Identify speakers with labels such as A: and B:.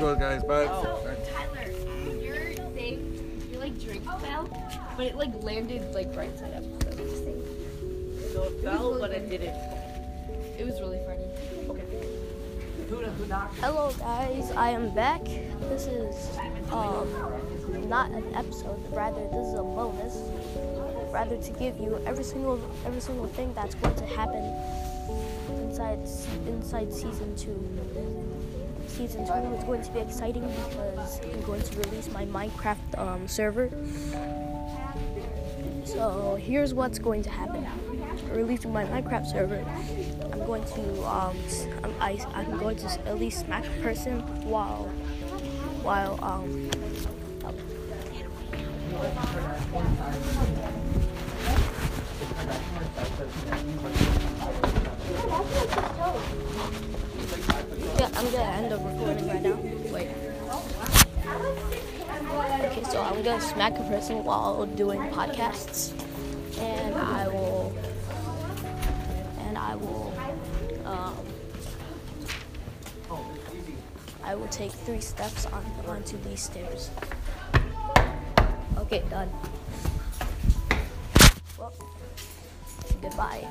A: goes, guys. Bye.
B: So, Tyler, your thing, your like drink fell, but it like landed like right side up. So, just saying.
C: So it fell, but it didn't.
B: it was really funny. Okay.
D: Hello guys, I am back. This is um not an episode, rather this is a bonus. Rather to give you every single every single thing that's going to happen inside inside season two. Season two is going to be exciting because I'm going to release my Minecraft um, server. So here's what's going to happen. Releasing my Minecraft server, I'm going to um, I'm, I, I'm going to at least smack a person while while um. Yeah, I'm gonna end up recording right now. Wait. Okay, so I'm gonna smack a person while doing podcasts, and I will, and I will, um, I will take three steps on onto these stairs. Okay, done. Well, goodbye.